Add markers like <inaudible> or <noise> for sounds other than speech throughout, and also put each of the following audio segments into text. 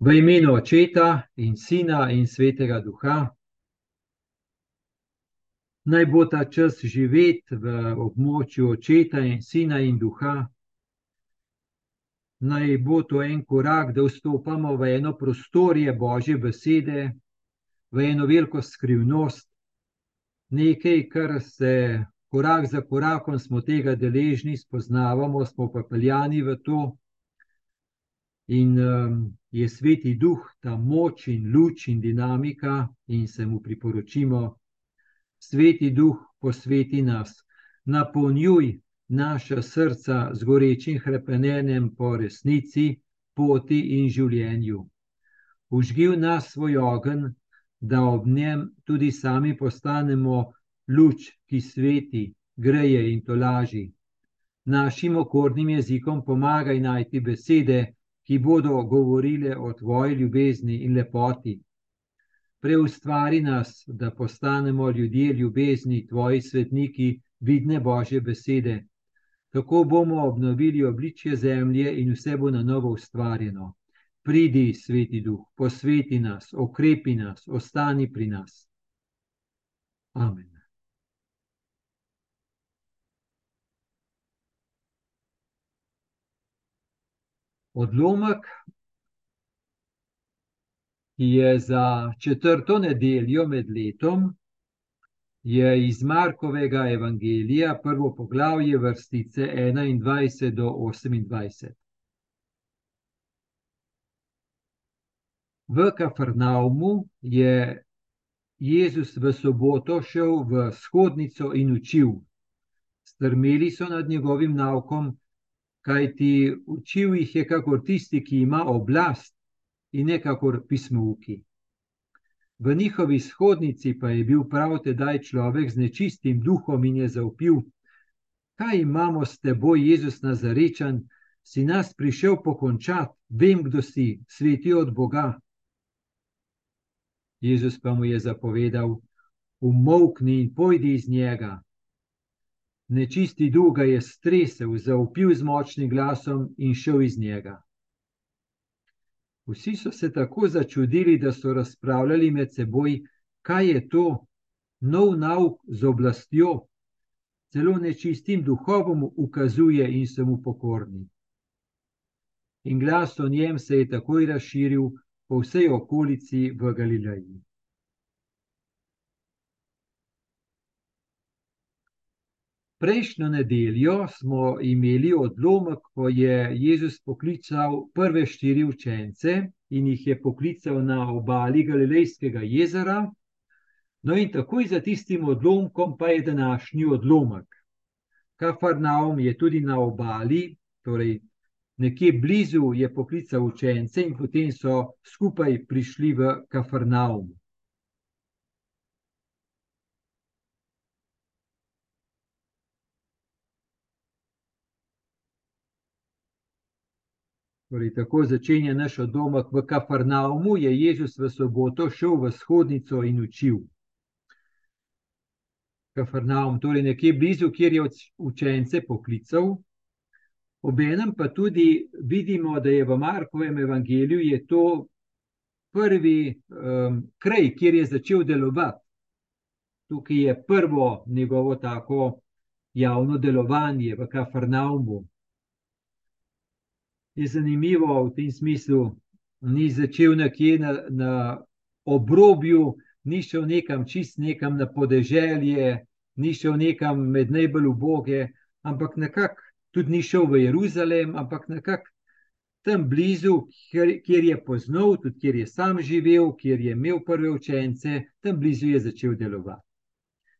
V imenu Očeta in Sina in Svetega Duha. Naj bo ta čas živeti v območju Očeta in Sina in Duha. Naj bo to en korak, da vstopamo v eno prostorje Božje besede, v eno veliko skrivnost, nekaj, kar se korak za korakom smo tega deležni, spoznavamo, smo pa peljani v to. In um, je sveti duh, ta moč in luč in dinamika, in se mu priporočimo. Sveti duh, posveti nas, napolnjuj naša srca z gorečim hrepenenjem po resnici, poti in življenju. Užgi v nas svoj ogen, da ob njem tudi sami postanemo luč, ki sveti, greje in tolaži. Našim okornim jezikom pomagaj najti besede, ki bodo govorile o tvoji ljubezni in lepoti. Preustvari nas, da postanemo ljudje ljubezni, tvoji svetniki, vidne Božje besede. Tako bomo obnovili obličje zemlje in vse bo na novo ustvarjeno. Pridi, sveti duh, posveti nas, okrepi nas, ostani pri nas. Amen. Odlomek, ki je za četrto nedeljo med letom, je iz Markovega evangelija, prvo poglavje, vrstice 21 do 28. V Kafarnaumu je Jezus v soboto šel v shodnico in učil. Strmeli so nad njegovim naukom, kaj ti učil jih je, kakor tisti, ki ima oblast in ne kakor pismovki. V njihovi shodnici pa je bil prav tedaj človek z nečistim duhom in je zaupil: Kaj imamo s teboj, Jezus Nazarečen, si nas prišel pokončati, vem, kdo si, sveti od Boga. Jezus pa mu je zapovedal: Umokni in pojdi iz njega, Nečisti duh ga je stresel, zaupil z močnim glasom in šel iz njega. Vsi so se tako začudili, da so razpravljali med seboj, kaj je to, nov nauk z oblastjo, celo nečistim duhovom ukazuje in so mu pokorni. In glas o njem se je takoj razširil po vsej okolici v Galileji. Prejšnjo nedeljo smo imeli odlomek, ko je Jezus poklical prve štiri učence in jih je poklical na obali Galilejskega jezera. No, in takoj za tistim odlomkom pa je današnji odlomek. Kafarnaum je tudi na obali, torej nekje blizu je poklical učence in potem so skupaj prišli v Kafarnaum. Torej, tako začenja naš odlomek v Kafarnaumu, je Jezus v soboto šel v shodnico in učil. Kafarnaum, torej nekje blizu, kjer je učence poklical. Obenem pa tudi vidimo, da je v Markovem evangeliju to prvi um, kraj, kjer je začel delovati. Tukaj je prvo njegovo tako javno delovanje v Kafarnaumu je zanimivo v tem smislu, ni začel nekje na, na obrobju, ni šel nekam čist nekam na podeželje, ni šel nekam med najbolj uboge, ampak nekako tudi ni šel v Jeruzalem, ampak nekako tam blizu, kjer, kjer je poznal, tudi kjer je sam živel, kjer je imel prve učence, tam blizu je začel delovati.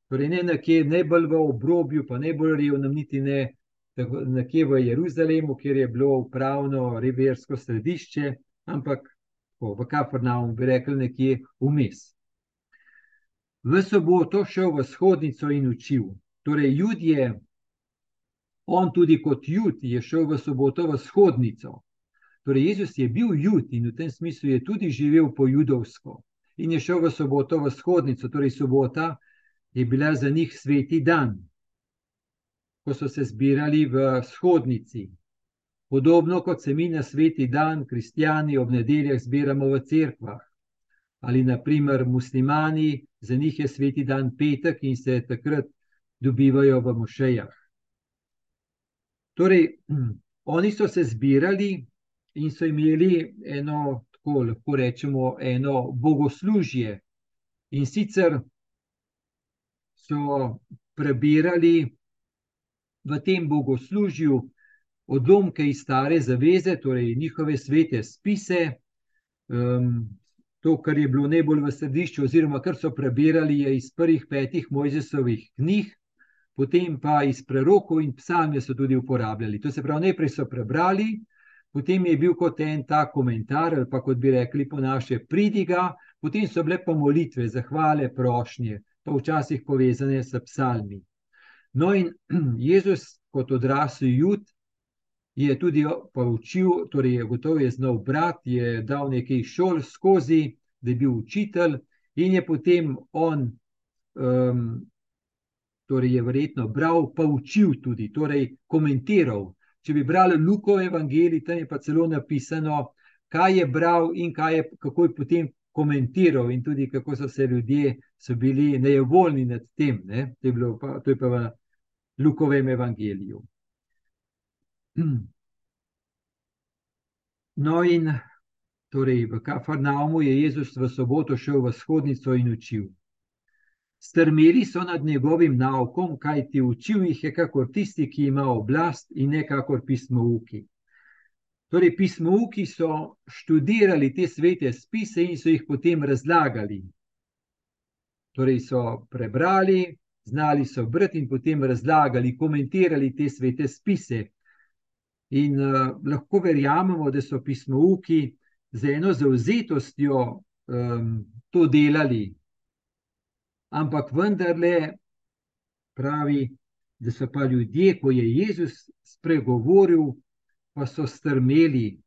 Torej, ne nekje najbolj v obrobju, pa najbolj revnem, niti ne nekje v Jeruzalemu, kjer je bilo upravno reversko središče, ampak tako, v Kaprnaumu bi rekli nekje vmes. V soboto šel v shodnico in učil. Torej, jud je, on tudi kot jud, je šel v soboto v shodnico. Torej, Jezus je bil jud in v tem smislu je tudi živel po judovsko. In je šel v soboto v shodnico, torej sobota je bila za njih sveti dan, ko so se zbirali v shodnici. Podobno kot se mi na sveti dan, kristijani ob nedeljah zbiramo v cerkvah. Ali naprimer muslimani, za njih je sveti dan petek in se takrat dobivajo v mošejah. Torej, <clears throat> oni so se zbirali in so imeli eno, tako lahko rečemo, eno bogoslužje. In sicer so prebirali v tem bogoslužju odlomke iz stare zaveze, torej njihove svete spise. Um, to, kar je bilo najbolj v središču, oziroma kar so prebirali, je iz prvih petih Mojzesovih knjig, potem pa iz prerokov in psalme so tudi uporabljali. To se pravi, najprej so prebrali, potem je bil kot en ta komentar, ali pa kot bi rekli po naše, pridiga, potem so bile pa molitve, zahvale, prošnje, pa včasih povezane s psalmi. No, in <clears throat> Jezus, kot odrasel jud, je tudi poučil, torej je gotovo je znal brati, je dal nekaj šol skozi, da je bil učitelj, in je potem on, um, torej je verjetno bral, pa učil tudi, torej komentiral. Če bi brali Lukov evangelij, tam je pa celo napisano, kaj je bral in je, kako je potem komentiral, in tudi kako so se ljudje so bili nejevoljni nad tem. Ne? To, je pa, to je pa v Lukovem evangeliju. <clears throat> No, in torej v Kafarnaumu je Jezus v soboto šel v shodnico in učil. Strmeli so nad njegovim naukom, kaj ti učil jih je, kakor tisti, ki ima oblast, in ne kakor pismouki. Torej, pismouki so študirali te svete spise in so jih potem razlagali. Torej, so prebrali, znali so brati in potem razlagali, komentirali te svete spise. In uh, lahko verjamemo, da so pismouki z eno zauzetostjo um, to delali, ampak vendarle pravi, da so pa ljudje, ko je Jezus spregovoril, pa so strmeli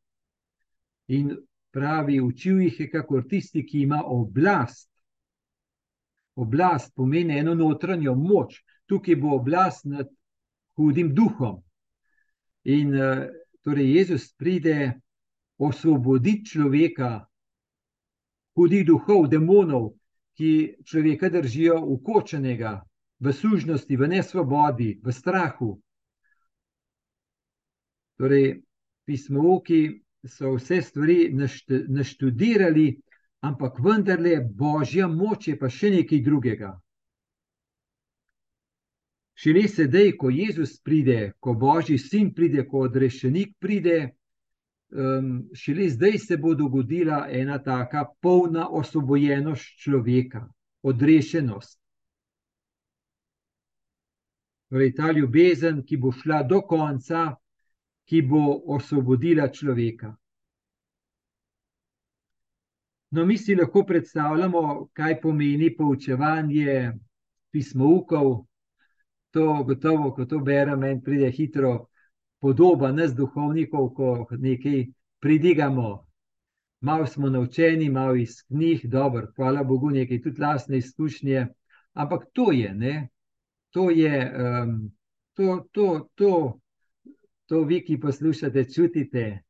in pravi, učil jih je, kakor tisti, ki ima oblast. Oblast pomeni eno notranjo moč, tukaj bo oblast nad hudim duhom. In torej Jezus pride osvoboditi človeka, hudih duhov, demonov, ki človeka držijo ukočenega, v sužnosti, v nesvobodi, v strahu. Torej, pismovki so vse stvari naštudirali, ampak vendarle božja moč je pa še nekaj drugega. Šele sedaj, ko Jezus pride, ko Božji sin pride, ko odrešenik pride, um, šele zdaj se bo dogodila ena taka polna osvobojenost človeka, odrešenost. Torej, ta ljubezen, ki bo šla do konca, ki bo osvobodila človeka. No, mi si lahko predstavljamo, kaj pomeni poučevanje pismovkov, to gotovo, ko to berem, meni pride hitro podoba nas, duhovnikov, ko nekaj pridigamo. Malo smo naučeni, malo iz knjig, dobro, hvala Bogu, nekaj tudi lastne izkušnje. Ampak to je, ne? to je, um, to, to, to, to vi, ki poslušate, čutite,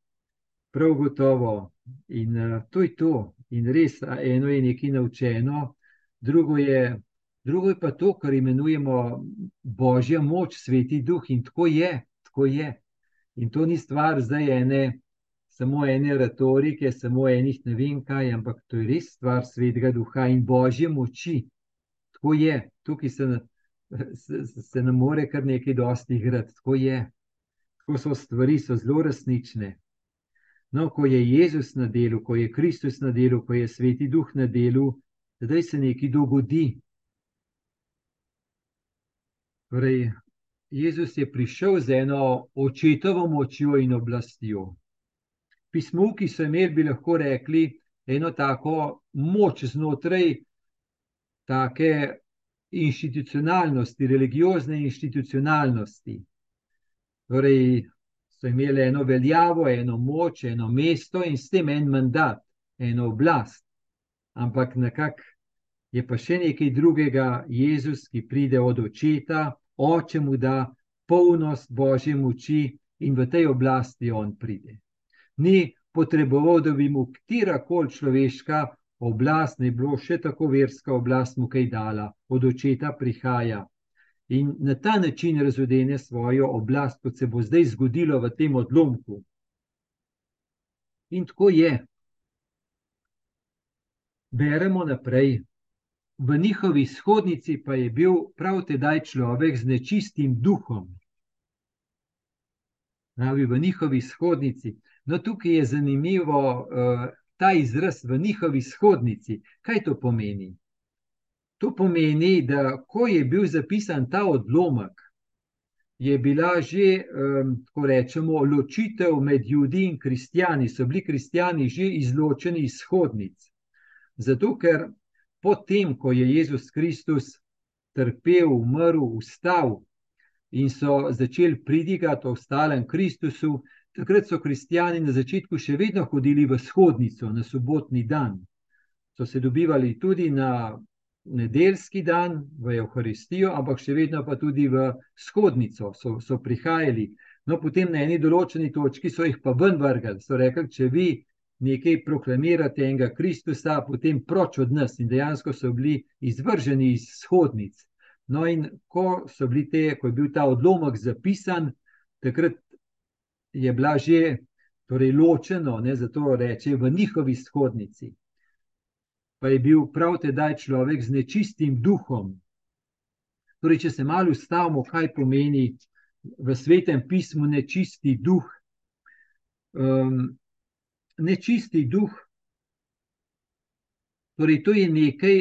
prav gotovo. In uh, to je to. In res, eno je nekaj naučeno, drugo je drugo je pa to, kar imenujemo božja moč, sveti duh in tako je, tako je. In to ni stvar zdaj ene, samo ene retorike, samo enih ne vem kaj, ampak to je res stvar svetega duha in božje moči. Tako je, tukaj se, se, se ne more kar nekaj dosti igrati, tako je. Tako so stvari, so zelo resnične. No, ko je Jezus na delu, ko je Kristus na delu, ko je sveti duh na delu, zdaj se nekaj dogodi. Torej, Jezus je prišel z eno očetovo močjo in oblastjo. Pismovki so imeli, bi lahko rekli, eno tako moč znotraj take institucionalnosti, religiozne institucionalnosti. Torej, so imeli eno veljavo, eno moč, eno mesto in s tem en mandat, eno oblast. Ampak nekako je pa še nekaj drugega, Jezus, ki pride od očeta, oče mu da polnost božje moči in v tej oblasti on pride. Ni potreboval, da bi mu kjerkoli človeška oblast, ne bilo še tako verska oblast, mu kaj dala, od očeta prihaja. In na ta način razodene svojo oblast, kot se bo zdaj zgodilo v tem odlomku. In tako je. Beremo naprej. V njihovi shodnici pa je bil prav tedaj človek z nečistim duhom. Pravi v njihovi shodnici. No, tukaj je zanimivo uh, ta izraz v njihovi shodnici. Kaj to pomeni? To pomeni, da ko je bil zapisan ta odlomek, je bila že, tako rečemo, ločitev med ljudmi in kristijani. So bili kristijani že izločeni iz shodnic. Zato, ker potem, ko je Jezus Kristus trpel, umrl, vstal in so začeli pridigati o ostalem Kristusu, takrat so kristijani na začetku še vedno hodili v shodnico na sobotni dan. So se dobivali tudi na nedeljski dan v Euharistijo, ampak še vedno pa tudi v shodnico so, so prihajali. No, potem na eni določeni točki so jih pa ven vrgli. So rekli, če vi nekaj proklamirate enega Kristusa, potem proč od nas. In dejansko so bili izvrženi iz shodnic. No, in ko, te, ko je bil ta odlomek zapisan, takrat je bila že torej, ločeno, ne, zato reče v njihovi shodnici pa je bil prav tedaj človek z nečistim duhom. Torej, če se malo ustavimo, kaj pomeni v svetem pismu nečisti duh. Um, nečisti duh, torej to je nekaj,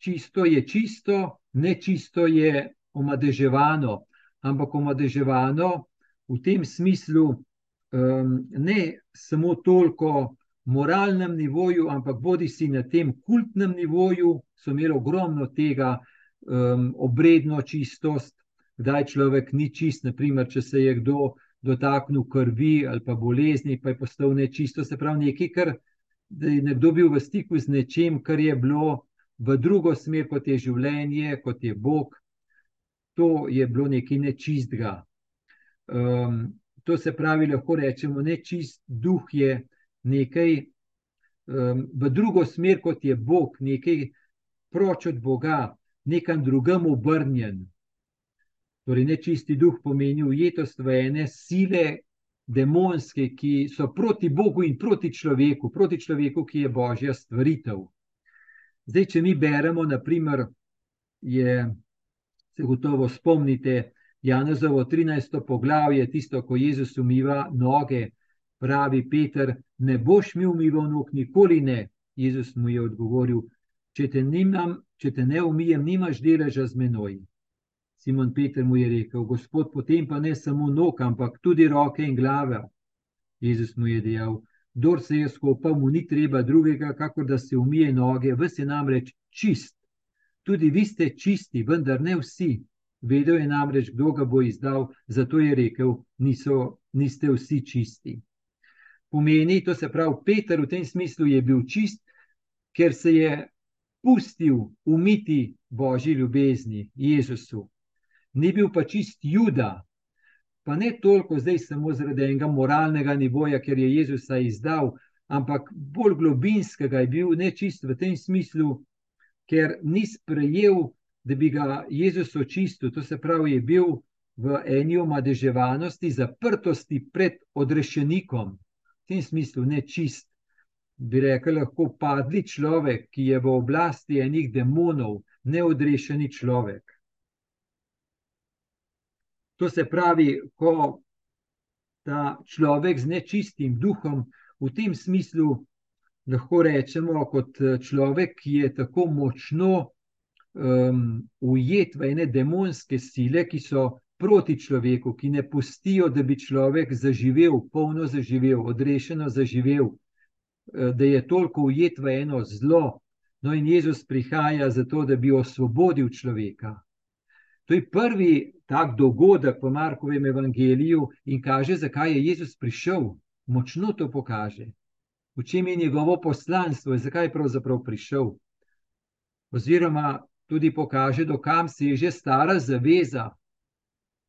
čisto je čisto, nečisto je omadeževano, ampak omadeževano v tem smislu um, ne samo toliko moralnem nivoju, ampak bodi si na tem kultnem nivoju, so imeli ogromno tega, um, obredno čistost, kdaj človek ni čist, naprimer, če se je kdo dotaknil krvi ali pa bolezni, pa je postal nečisto. Se pravi, nekaj, kar je nekdo bil v stiku z nečem, kar je bilo v drugo smer, kot je življenje, kot je Bog. To je bilo nekaj nečistega. Um, to se pravi, lahko rečemo, nečist duh je nekaj um, v drugo smer, kot je Bog, nekaj proč od Boga, nekam drugam obrnjen. Torej, nečisti duh pomeni ujetost v ene sile, demonske, ki so proti Bogu in proti človeku, proti človeku, ki je božja stvaritev. Zdaj, če mi beremo, naprimer, je, se gotovo spomnite, Janozovo 13. poglavje, tisto, ko Jezus umiva noge, pravi Peter, ne boš mi umival nog, nikoli ne. Jezus mu je odgovoril: če te, nimam, če te ne umijem, nimaš deleža z menoj. Simon Peter mu je rekel: Gospod, potem pa ne samo nog, ampak tudi roke in glave. Jezus mu je dejal: Kdor se je skopal, mu ni treba drugega, kakor da se umije noge, vse je namreč čist. Tudi vi ste čisti, vendar ne vsi. Vedel je namreč, kdo ga bo izdal, zato je rekel: niso, Niste vsi čisti pomeni, to se pravi, Peter v tem smislu je bil čist, ker se je pustil umiti božji ljubezni Jezusu. Ni bil pa čist Juda, pa ne toliko zdaj samo zaradi enega moralnega nivoja, ker je Jezusa izdal, ampak bolj globinskega je bil nečist v tem smislu, ker ni sprejel, da bi ga Jezus očistil. To se pravi, je bil v eni omadeževanosti, zaprtosti pred odrešenikom tem smislu ne čist, bi rekel, lahko padli človek, ki je v oblasti enih demonov, neodrešeni človek. To se pravi, ko ta človek z nečistim duhom, v tem smislu lahko rečemo, kot človek, ki je tako močno um, ujet v ene demonske sile, ki so proti človeku, ki ne pustijo, da bi človek zaživel, polno zaživel, odrešeno zaživel, eh, da je toliko ujet v eno zlo. No, in Jezus prihaja zato, da bi osvobodil človeka. To je prvi tak dogodek v Markovem evangeliju in kaže, zakaj je Jezus prišel. Močno to pokaže. V čem je njegovo poslanstvo in zakaj je pravzaprav prišel. Oziroma tudi pokaže, dokam se je že stara zaveza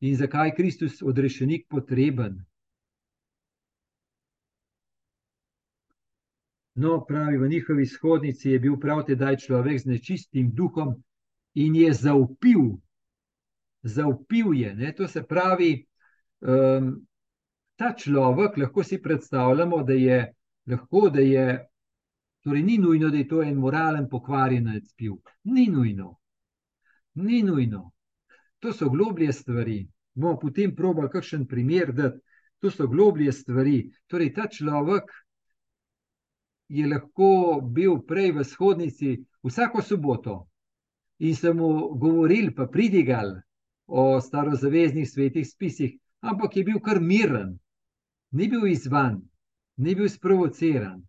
in zakaj je Kristus odrešenik potreben. No, pravi, v njihovi shodnici je bil prav tedaj človek z nečistim duhom in je zaupil. Zaupil je. Ne? To se pravi, um, ta človek, lahko si predstavljamo, da je lahko, da je, torej ni nujno, da je to en moralen pokvarjenec pil. Ni nujno. Ni nujno. To so globlje stvari. Bomo potem probali kakšen primer, da to so globlje stvari. Torej, ta človek je lahko bil prej v shodnici vsako soboto in so mu govorili, pa pridigali o starozaveznih svetih spisih, ampak je bil kar miren, ni bil izvan, ni bil sprovociran.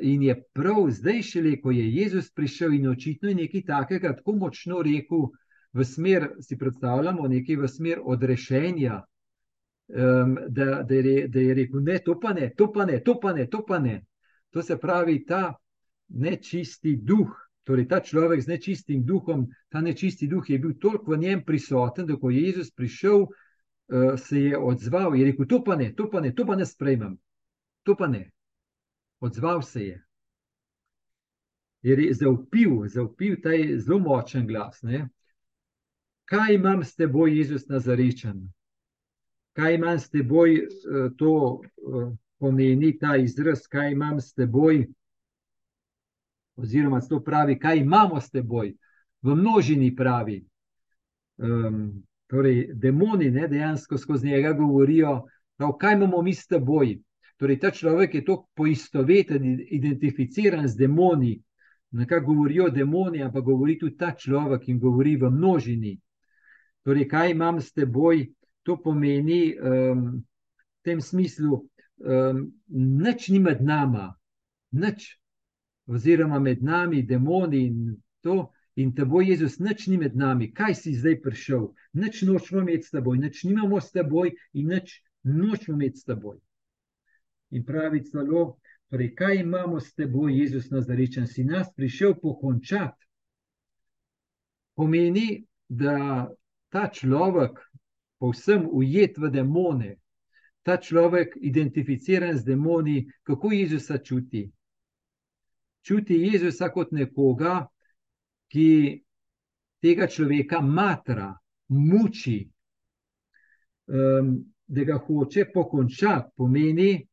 In je prav zdaj, šele ko je Jezus prišel in očitno je nekaj takega, tako močno rekel, v smer, si predstavljamo, nekaj v smer odrešenja, um, da, da, je, da je rekel: Ne, to pa ne, to pa ne, to pa ne, to pa ne. To se pravi, ta nečisti duh, torej ta človek z nečistim duhom, ta nečisti duh je bil toliko v njem prisoten, da ko je Jezus prišel, uh, se je odzval in rekel: To pa ne, to pa ne, to pa ne sprejmem, to pa ne. Odzval se je. Je zaupil, zaupil ta zelo močen glas. Ne? Kaj imam s teboj, Jezus Nazarečen? kaj imam s teboj, eh, to eh, pomeni ta izraz, kaj imam s teboj. Oziroma, to pravi, kaj imamo s teboj, v množini pravi. Um, torej, demoni ne, dejansko skozi njega govorijo, prav, kaj imamo mi s teboj. Torej, ta človek je tako poistoveten, identificiran z demoni. Nekako govorijo demoni, ampak govori tudi ta človek in govori v množini. Torej, kaj imam s teboj, to pomeni um, v tem smislu, um, nič ni med nami, nič, oziroma med nami, demoni in to. In te bo Jezus, nič ni med nami, kaj si zdaj prišel, nič nočemo imeti s teboj, nič nimamo s teboj in nič nočemo imeti s teboj. In pravi celo, torej, kaj imamo s teboj, Jezus, nazarečen, si nas prišel pokončati. Pomeni, da ta človek, povsem ujet v demone, ta človek, identificiran z demoni, kako Jezusa čuti. Čuti Jezusa kot nekoga, ki tega človeka matra, muči, um, da ga hoče pokončati, pomeni.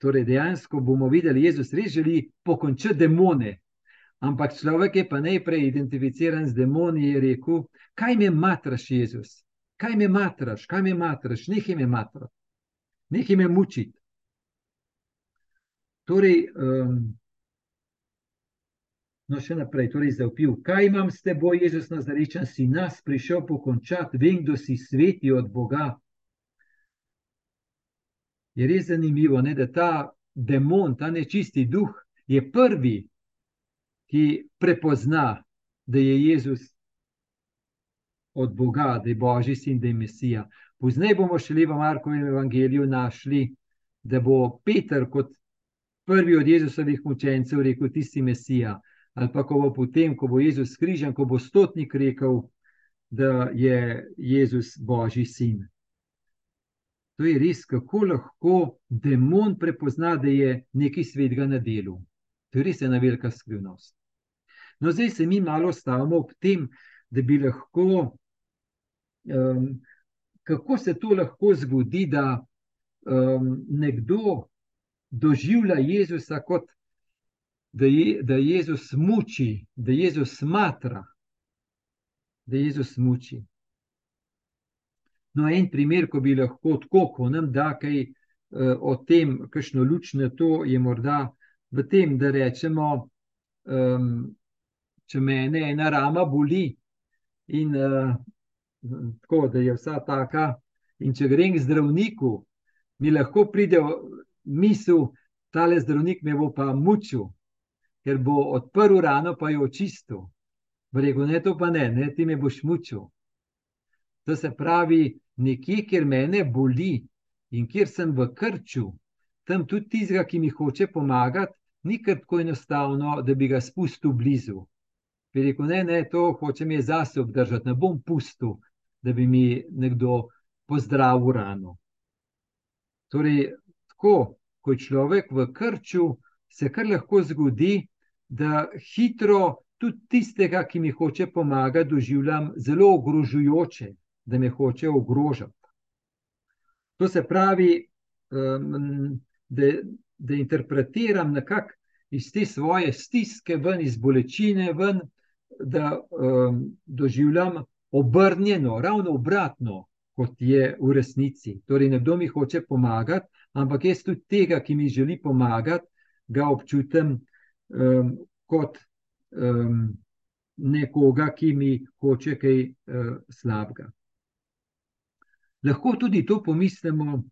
Torej, dejansko bomo videli, da Jezus res želi pokončati demone. Ampak človek je pa najprej identificiran z demoni in je rekel: Kaj me matraš, Jezus? kaj me matraš, kaj me matraš, nekaj me matraš, nekaj me muči. Torej, um, no, še naprej, torej zaupil, kaj imam s teboj, Jezus Nazarečen, si nas prišel pokončati, vem, da si sveti od Boga. Je res zanimivo, ne, da ta demon, ta nečisti duh, je prvi, ki prepozna, da je Jezus od Boga, da je Božji sin, da je Mesija. Poznaj bomo šli v Markovem evangeliju našli, da bo Peter kot prvi od Jezusovih učencev rekel: Ti si Mesija. Ali pa ko bo potem, ko bo Jezus skrižen, ko bo stotnik rekel, da je Jezus Božji sin. To je res, kako lahko demon prepozna, da je nekaj svetega na delu. To je res ena velika skrivnost. No, zdaj se mi malo stavimo ob tem, da bi lahko um, kako se to lahko zgodi, da um, nekdo doživlja Jezusa kot da, je, da Jezus muči, da Jezus smatra, da Jezus muči. No, en primer, ko bi lahko tako, ko nam da kaj uh, o tem, kakšno luč na to je morda v tem, da rečemo, um, če me ena rama boli in uh, tako da je vsa taka. In če grem k zdravniku, mi lahko pride misel, da ta zdravnik me bo pa mučil, ker bo odprl rano, pa jo očistil. Reko, ne, to pa ne, ne, ti me boš mučil. To se pravi, nekje, kjer me boli in kjer sem v krču, tam tudi tistega, ki mi hoče pomagati, ni kar tako enostavno, da bi ga spustil blizu. Bi rekel, ne, ne, to hoče mi zase obdržati, ne bom pustil, da bi mi nekdo pozdravil rano. Torej, tako, ko je človek v krču, se kar lahko zgodi, da hitro tudi tistega, ki mi hoče pomagati, doživljam zelo ogrožujoče, da me hoče ogrožati. To se pravi, um, da, da interpretiram nekako iz te svoje stiske, ven iz bolečine, ven, da um, doživljam obrnjeno, ravno obratno, kot je v resnici. Torej, nekdo mi hoče pomagati, ampak jaz tudi tega, ki mi želi pomagati, ga občutim um, kot um, nekoga, ki mi hoče kaj uh, slabega. Lahko tudi to pomislimo,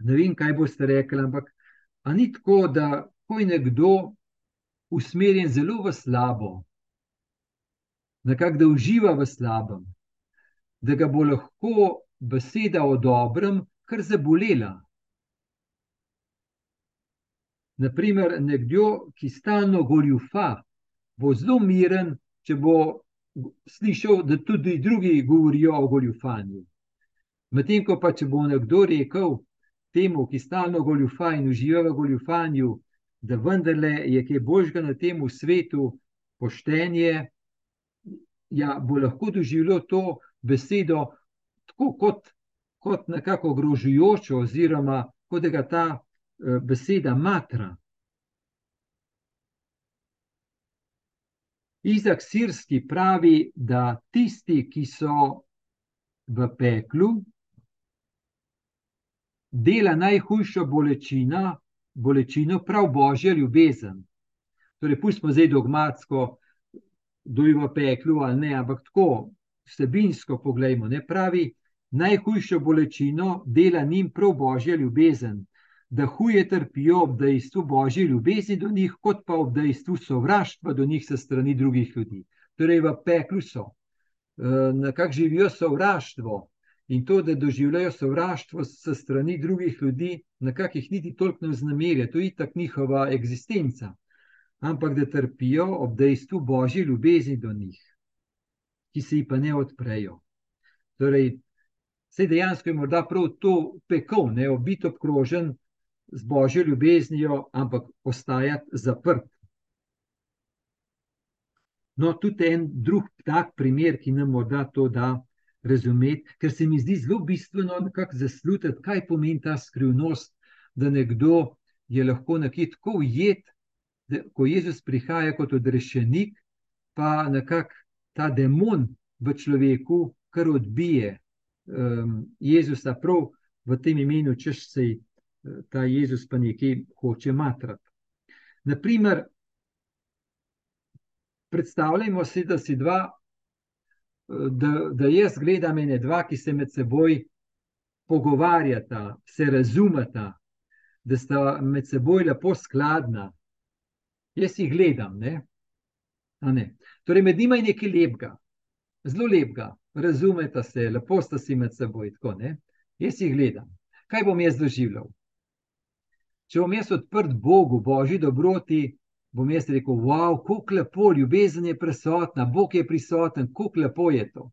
ne vem, kaj boste rekli, ampak ni tako, da ko je nekdo usmerjen zelo v slabo, nekako da uživa v slabem, da ga bo lahko beseda o dobrem kar zabolela. Naprimer, nekdo, ki stalno goljufa, bo zelo miren, če bo slišal, da tudi drugi govorijo o goljufanju. Medtem ko pa, če bo nekdo rekel temu, ki stalno goljufa in uživa v goljufanju, da vendarle je kaj božga na tem svetu, poštenje, ja, bo lahko doživljal to besedo tako kot, kot nekako grožujočo, oziroma kot da ga ta Eh, beseda matra. Izak Sirski pravi, da tisti, ki so v peklu, dela najhujšo bolečino, bolečino prav božja ljubezen. Torej, pustimo zdaj dogmatsko, kdo je v peklu ali ne, ampak tako vsebinsko pogledajmo. Ne pravi, najhujšo bolečino dela njim prav božja ljubezen da huje trpijo ob dejstvu božje ljubezni do njih, kot pa ob dejstvu sovraštva do njih, se strani drugih ljudi. Torej, v peklu so, eh, nekako živijo sovraštvo in to, da doživljajo sovraštvo se strani drugih ljudi, nekako jih niti toliko ne znamerja, to je tako njihova eksistenca. Ampak da trpijo ob dejstvu božje ljubezni do njih, ki se jih pa ne odprejo. Torej, Sej dejansko je morda prav to pekel, ne obit obkrožen z božjo ljubeznijo, ampak ostajati zaprt. No, tudi en drug tak primer, ki nam morda to da razumeti, ker se mi zdi zelo bistveno nekako zaslutiti, kaj pomeni ta skrivnost, da nekdo je lahko nekje tako ujet, da ko Jezus prihaja kot odrešenik, pa nekako ta demon v človeku kar odbije um, Jezusa prav v tem imenu, češ se je ta Jezus pa nekaj hoče matrati. Naprimer, predstavljajmo si, da si dva, da, da jaz gledam ene dva, ki se med seboj pogovarjata, se razumeta, da sta med seboj lepo skladna. Jaz jih gledam, ne? ne. Torej, med njima je nekaj lepega, zelo lepega, razumeta se, lepo sta si med seboj. Tako, jaz jih gledam. Kaj bom jaz doživljal? če bom jaz odprt Bogu, božji dobroti, bom jaz rekel: Wow, kako lepo, ljubezen je prisotna, Bog je prisoten, kako lepo je to.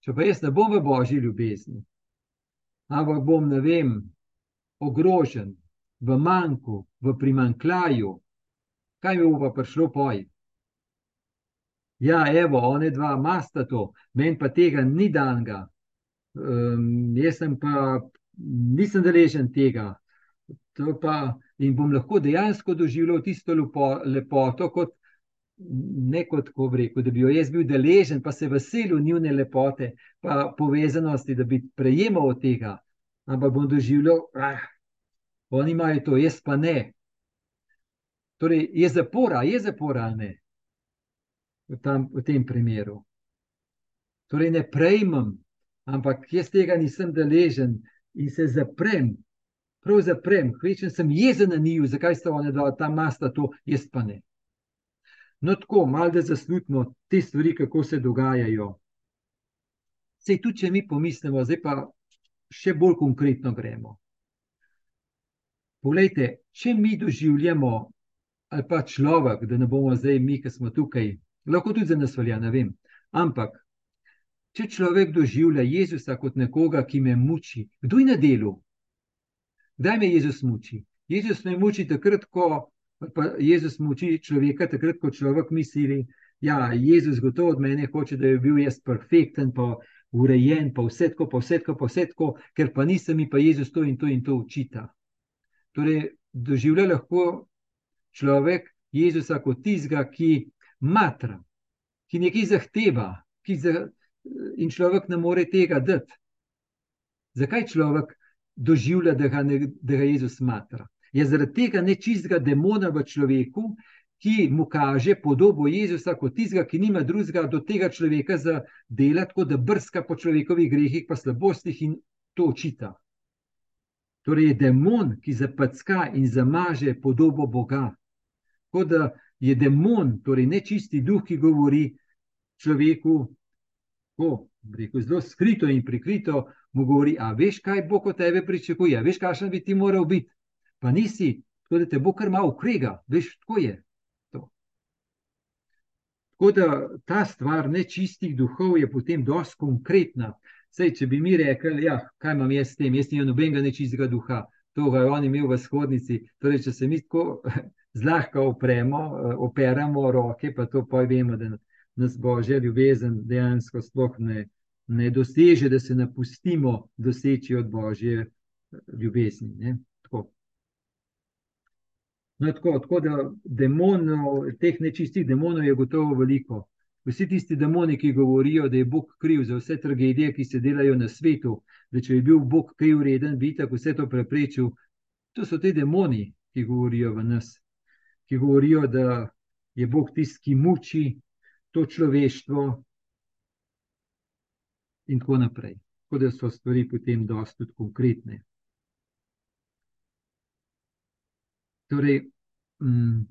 Če pa jaz ne bom v božji ljubezni, ampak bom, ne vem, ogrožen, v manjku, v primankljaju, kaj mi bo pa prišlo poj? Ja, evo, one dva masta to, meni pa tega ni danga. Um, jaz sem pa nisem deležen tega. Pa, in bom lahko dejansko doživljal tisto lepo, lepoto, kot ne kot ko rekel, da bi jo jaz bil deležen, pa se veselil njihove lepote, pa povezanosti, da bi prejemal od tega. Ampak bom doživljal, ah, oni imajo to, jaz pa ne. Torej, je zapora, je zapora ali ne v, tam, v tem primeru. Torej, ne prejmem, ampak jaz tega nisem deležen in se zaprem, prav zaprem, hvečem sem jezen na njiju, zakaj sta ona dva ta masta to, jaz pa ne. No, tako, malo da zaslutimo te stvari, kako se dogajajo. Sej tudi, če mi pomislimo, zdaj pa še bolj konkretno gremo. Poglejte, če mi doživljamo, ali pa človek, da ne bomo zdaj mi, ki smo tukaj, lahko tudi za nas velja, ne vem. Ampak, če človek doživlja Jezusa kot nekoga, ki me muči, kdo je na delu? Kdaj me Jezus muči? Jezus me muči takrat, ko Jezus muči človeka, takrat, ko človek misli, da ja, Jezus gotovo od mene hoče, da bi bil jaz perfekten, pa urejen, pa vse tako, pa vse tako, pa vse tako, ker pa nisem mi pa Jezus to in to in to učita. Torej, doživlja lahko človek Jezusa kot tizga, ki matra, ki nekaj zahteva, ki za, in človek ne more tega dati. Zakaj človek doživlja, da ga, ne, da ga Jezus matra? Je zaradi tega nečistega demona v človeku, ki mu kaže podobo Jezusa kot tizga, ki nima drugega do tega človeka za delati, kot da brska po človekovih grehih, pa slabostih in to očita. Torej, je demon, ki zapacka in zamaže podobo Boga. Kot da je demon, torej nečisti duh, ki govori človeku, ko rekel, zelo skrito in prikrito, mu govori: A veš, kaj bo kot tebe pričakuje, veš, kakšen bi ti moral biti. Pa nisi, tako da te bo kar malo ukrega, veš, tako je. Tako da ta stvar nečistih duhov je potem dosti konkretna. Sej, če bi mi rekli, ja, kaj imam jaz s tem, jaz nimam nobenega nečistega duha, to ga je on imel v shodnici. Torej, če se mi tako <laughs> zlahka opremo, operamo roke, pa to pa vemo, da nas božja ljubezen dejansko sploh ne, ne doseže, da se napustimo doseči od božje ljubezni. Ne? No, tako, tako da demonov, teh nečistih demonov je gotovo veliko. Vsi tisti demoni, ki govorijo, da je Bog kriv za vse tragedije, ki se delajo na svetu, da če je bil Bog kriv, reden, bi tako vse to preprečil. To so ti demoni, ki govorijo v nas, ki govorijo, da je Bog tisti, ki muči to človeštvo, in tako naprej. Tako da so stvari potem dosti konkretne. Torej, um,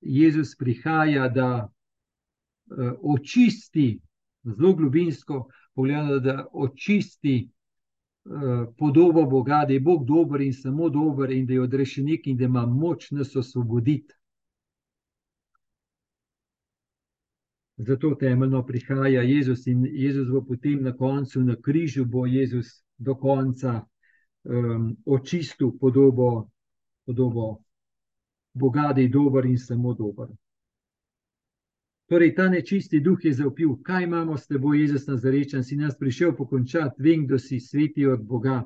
Jezus prihaja, da uh, očisti, zelo globinsko pogledano, da očisti uh, podobo Boga, da je Bog dober in samo dober, in da je odrešenik in da ima moč nas osvoboditi. Zato temeljno prihaja Jezus in Jezus bo potem na koncu, na križu, bo Jezus do konca um, očistil podobo, podobo Boga, da je dober in samo dober. Torej, ta nečisti duh je zaupil, kaj imamo s teboj, Jezus Nazarečen, si nas prišel pokončati, vem, da si sveti od Boga.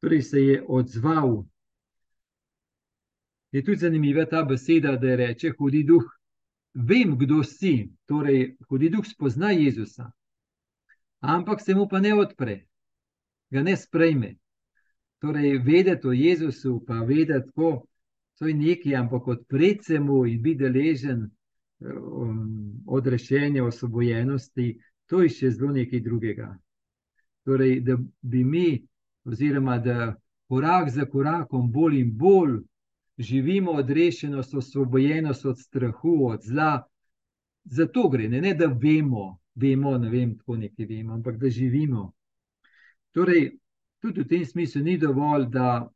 Torej, se je odzval. Je tudi zanimiva ta beseda, da reče: Hudi duh, vem, kdo si. Torej, hudi duh spozna Jezusa, ampak se mu pa ne odpre, ga ne sprejme. Torej, vedeti o Jezusu, pa vedeti, kako so neki, ampak odpreti se mu in biti deležen um, odrešenja, osvobojenosti, to je še zelo nekaj drugega. Torej, da bi mi, oziroma da korak za korakom, bolj in bolj živimo odrešenost, osvobojenost od strahu, od zla. Zato gre, ne, ne da vemo, vemo, ne vem, tako nekaj vemo, ampak da živimo. Torej, tudi v tem smislu ni dovolj, da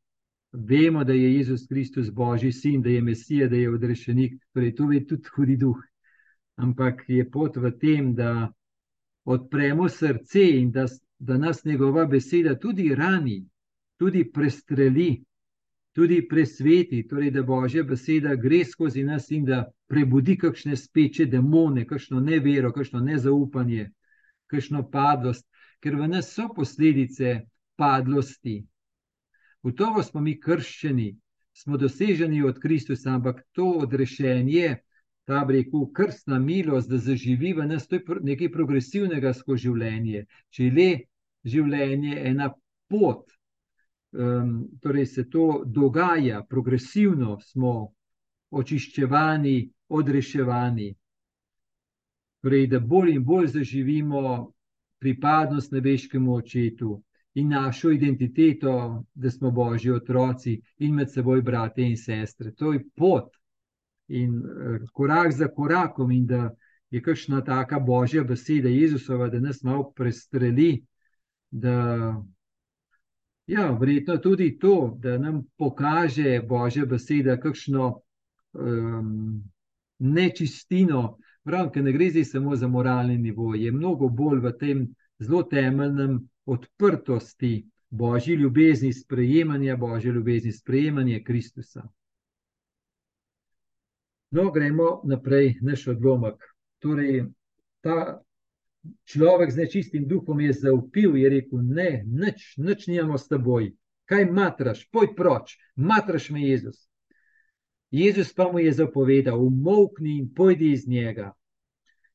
vemo, da je Jezus Kristus Božji sin, da je Mesija, da je odrešenik. Torej, to je tudi hudi duh. Ampak je pot v tem, da odpremo srce in da, da nas njegova beseda tudi rani, tudi prestreli, tudi presveti. Torej, da Božja beseda gre skozi nas in da prebudi kakšne speče demone, kakšno nevero, kakšno nezaupanje, kakšno padlost. Ker v nas so posledice padlosti. Gotovo smo mi krščeni, smo doseženi od Kristusa, ampak to odrešenje, ta breku, krstna milost, da zaživi v nas, to je nekaj progresivnega skozi življenje. Če je le življenje ena pot, torej se to dogaja, progresivno smo očiščevani, odreševani. Torej, da bolj in bolj zaživimo pripadnost nebeškemu očetu in našo identiteto, da smo božji otroci in med seboj brate in sestre. To je pot in uh, korak za korakom, in da je kakšna taka božja beseda Jezusova, da nas malo prestreli. Da, ja, verjetno tudi to, da nam pokaže božja beseda, kakšno um, nečistino Pravno, ker ne gre zdaj samo za moralni nivo, je mnogo bolj v tem zelo temeljnem odprtosti božji ljubezni, sprejemanja božje ljubezni, sprejemanja Kristusa. No, gremo naprej, naš odlomek. Torej, ta človek z nečistim duhom je zaupil in je rekel: Ne, nič, nič nimamo s teboj, kaj matraš, poj proč, matraš me Jezus. Jezus pa mu je zapovedal: Umokni in pojdi iz njega.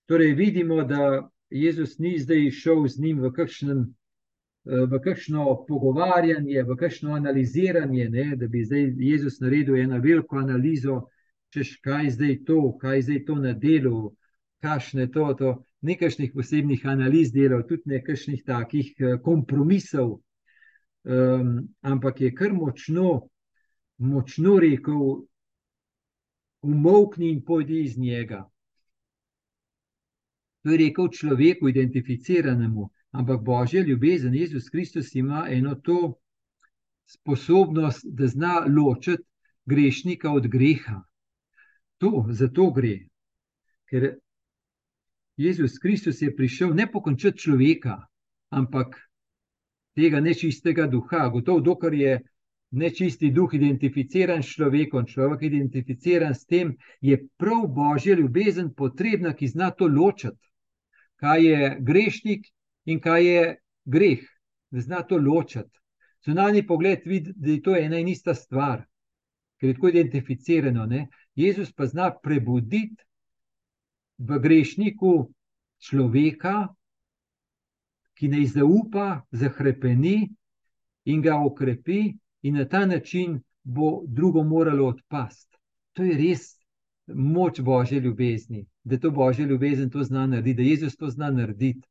Torej, vidimo, da Jezus ni zdaj šel z njim v kakšnem v kakšno pogovarjanje, v kakšno analiziranje, ne, da bi zdaj Jezus naredil eno veliko analizo, češ kaj zdaj to, kaj zdaj to na delu, kakšne to, to, nekakšnih posebnih analiz delal, tudi nekakšnih takih eh, kompromisov, um, ampak je kar močno, močno rekel, umokni in pojdi iz njega. To je rekel človeku, identificiranemu, Ampak božja ljubezen, Jezus Kristus ima eno to sposobnost, da zna ločiti grešnika od greha. To, zato gre. Ker Jezus Kristus je prišel ne pokončati človeka, ampak tega nečistega duha. Gotovo, dokler je nečisti duh identificiran s človekom, človek identificiran s tem, je prav božja ljubezen potrebna, ki zna to ločiti. Kaj je grešnik in kaj je greh, da zna to ločiti. Zunani pogled vidi, da je to ena in ista stvar, ker je tako identificirano. Ne? Jezus pa zna prebuditi v grešniku človeka, ki ne zaupa, zahrepeni in ga okrepi, in na ta način bo drugo moralo odpasti. To je res moč božje ljubezni, da to božje ljubezen to zna narediti, da Jezus to zna narediti.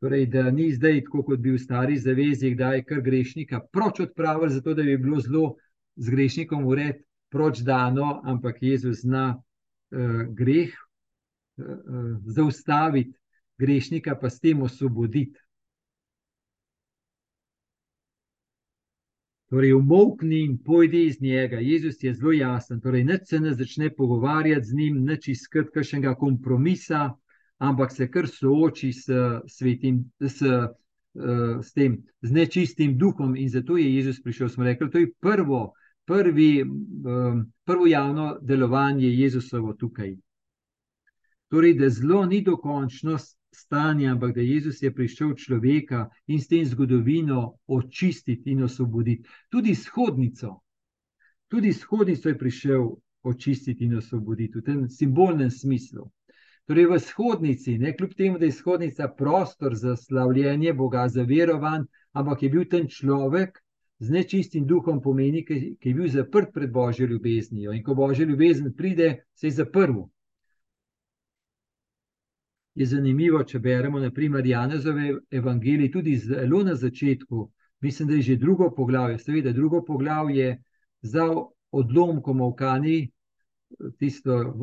Torej, da ni zdaj tako, kot bi v stari zavezi, da je kar grešnika proč odpravil, zato da bi bilo zelo z grešnikom ured proč dano, ampak Jezus zna greh uh, uh, zaustaviti, grešnika pa s tem osvoboditi. Torej, umokni in pojdi iz njega. Jezus je zelo jasen. Torej, neč se ne začne pogovarjati z njim, neč iskati kakšnega kompromisa, ampak se kar sooči s, svetim, s, uh, s tem z nečistim duhom. In zato je Jezus prišel. Smo rekli, to je prvo, prvi, um, prvo javno delovanje Jezusovo tukaj. Torej, da zelo ni dokončno stanje, ampak da Jezus je prišel človeka in s tem zgodovino očistiti in osvoboditi. Tudi shodnico, tudi shodnico je prišel očistiti in osvoboditi v tem simbolnem smislu. Torej, v shodnici, ne, kljub temu, da je shodnica prostor za slavljenje Boga, za verovan, ampak je bil ten človek z nečistim duhom, pomeni, ki, ki je bil zaprt pred božjo ljubeznijo. In ko božja ljubezen pride, se je zaprl. Je zanimivo, če beremo, naprimer, Janezove evangelije, tudi zelo na začetku, mislim, da je že drugo poglavje, seveda, drugo poglavje za odlomkom v Kani, tisto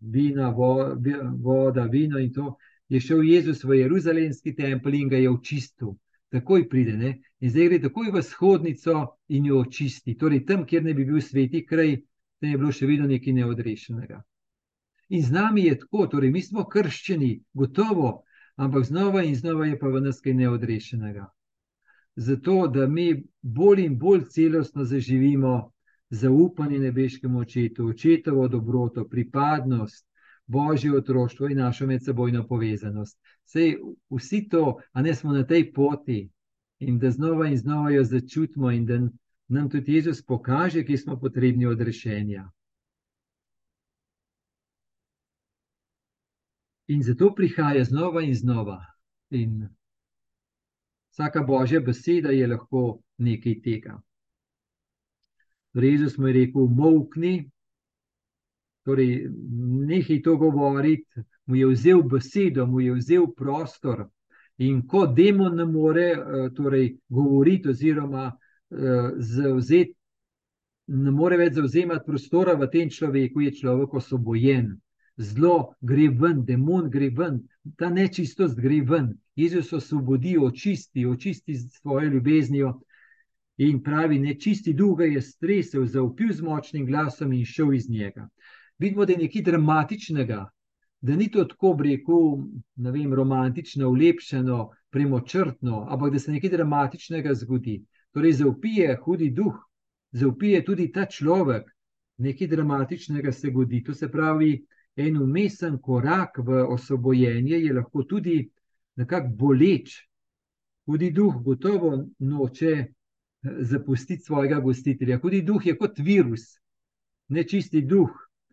vina, voda, vino in to, je šel Jezus v Jeruzalemski tempelj in ga je očistil. Takoj pride, ne? in zdaj gre takoj v shodnico in jo očisti. Torej, tam, kjer ne bi bil sveti kraj, tam je bilo še vedno nekaj neodrešenega. In z nami je tako, torej, mi smo krščeni, gotovo, ampak znova in znova je pa v nas kaj neodrešenega. Zato, da mi bolj in bolj celostno zaživimo zaupanje nebeškemu očetu, očetovo dobroto, pripadnost, božje otroštvo in našo medsebojno povezanost. Sej vsi to, a ne smo na tej poti in da znova in znova jo začutimo, in da nam tudi Jezus pokaže, ki smo potrebni od rešenja. In zato prihaja znova in znova. In vsaka božja beseda je lahko nekaj tega. Torej, Jezus mu je rekel: Mokni, torej, nehaj to govoriti. Mu je vzel besedo, mu je vzel prostor. In ko demon ne more eh, torej, govoriti, oziroma eh, zauzeti, ne more več zauzemati prostora v tem človeku, je človek osvobojen. Zlo gre ven, demon gre ven, ta nečistost gre ven. Jezus osvobodi, očisti, očisti svojo ljubeznijo In pravi, nečisti duh je stresel, zaupil z močnim glasom in šel iz njega. Vidimo, da je nekaj dramatičnega, da ni to tako, rekel, ne vem, romantično, ulepšeno, premočrtno, ampak da se nekaj dramatičnega zgodi. Torej, zaupije hudi duh, zaupije tudi ta človek, nekaj dramatičnega se zgodi. To se pravi, en umesen korak v osvobojenje je lahko tudi nekako boleč. Hudi duh gotovo noče eh, zapustiti svojega gostitelja. Hudi duh je kot virus, nečisti duh.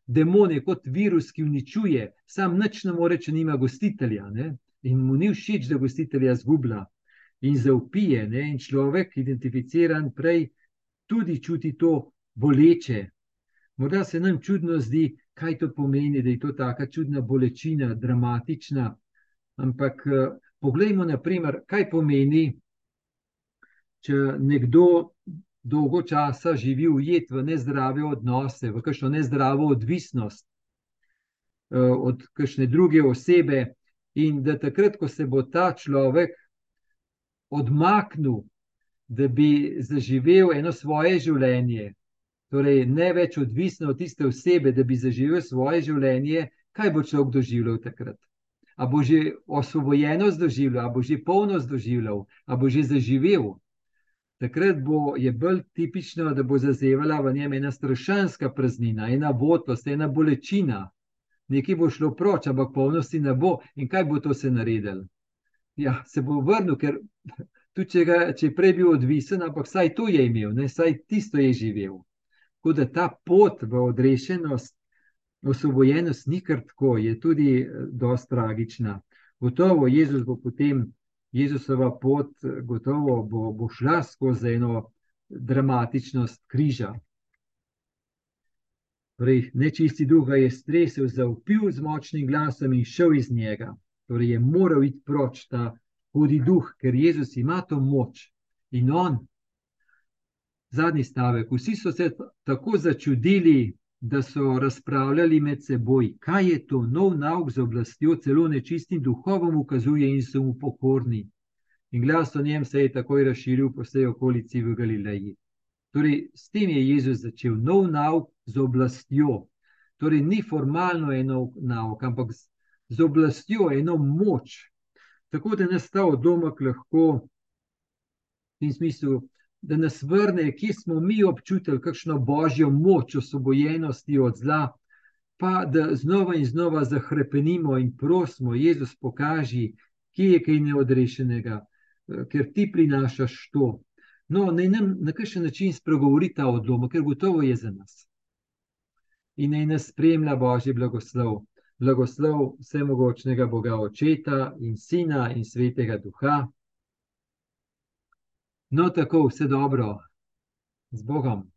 Demon je kot virus, ki uničuje, sam nič ne more, če nima gostitelja. Ne? In mu ni všeč, da gostitelja zgublja in zaupije. Ne? In človek, identificiran prej, tudi čuti to boleče. Morda se nam čudno zdi, kaj to pomeni, da je to tako čudna bolečina, dramatična. Ampak eh, poglejmo, naprimer, kaj pomeni, če nekdo dolgo časa živi ujet v nezdrave odnose, v kakšno nezdravo odvisnost eh, od kakšne druge osebe, in da takrat, ko se bo ta človek odmaknil, da bi zaživel eno svoje življenje, torej ne več odvisno od tiste osebe, da bi zaživel svoje življenje, kaj bo človek doživljal takrat? A bo že osvobojenost doživljal, a bo že polnost doživljal, a bo že zaživel? Takrat bo je bolj tipično, da bo zazevala v njem ena strašanska praznina, ena votlost, ena bolečina. Nekaj bo šlo proč, ampak polnosti ne bo. In kaj bo to se naredil? Ja, se bo vrnil, ker <laughs> tudi če, ga, če je prej bil odvisen, ampak vsaj to je imel, ne? vsaj tisto je živel. Tako da ta pot v odrešenost, osvobojenost ni kar tako, je tudi dosta tragična. Gotovo Jezus bo potem Jezusova pot gotovo bo, bo šla skozi eno dramatičnost križa. Torej, nečisti duh je stresel, zaupil z močnim glasom in šel iz njega. Torej, je moral iti proč ta hudi duh, ker Jezus ima to moč in on. Zadnji stavek. Vsi so se tako začudili, da so razpravljali med seboj, kaj je to nov nauk z oblastjo, celo nečistim duhovom ukazuje in so mu pokorni. In glas o njem se je takoj razširil po vsej okolici v Galileji. Torej, s tem je Jezus začel nov nauk z oblastjo. Torej, ni formalno eno nauk, ampak z, z oblastjo, eno moč. Tako da nas ta odlomek lahko v tem smislu da nas vrne, kje smo mi občutili kakšno božjo moč, osvobojenosti od zla, pa da znova in znova zahrepenimo in prosimo, Jezus, pokaži, kje je kaj neodrešenega, ker ti prinašaš to. No, naj nam na kakšen način spregovori ta odlomek, ker gotovo je za nas. In naj nas spremlja Božji blagoslov, blagoslov vsemogočnega Boga Očeta in Sina in Svetega Duha. No, tako, vse dobro, z Bogom.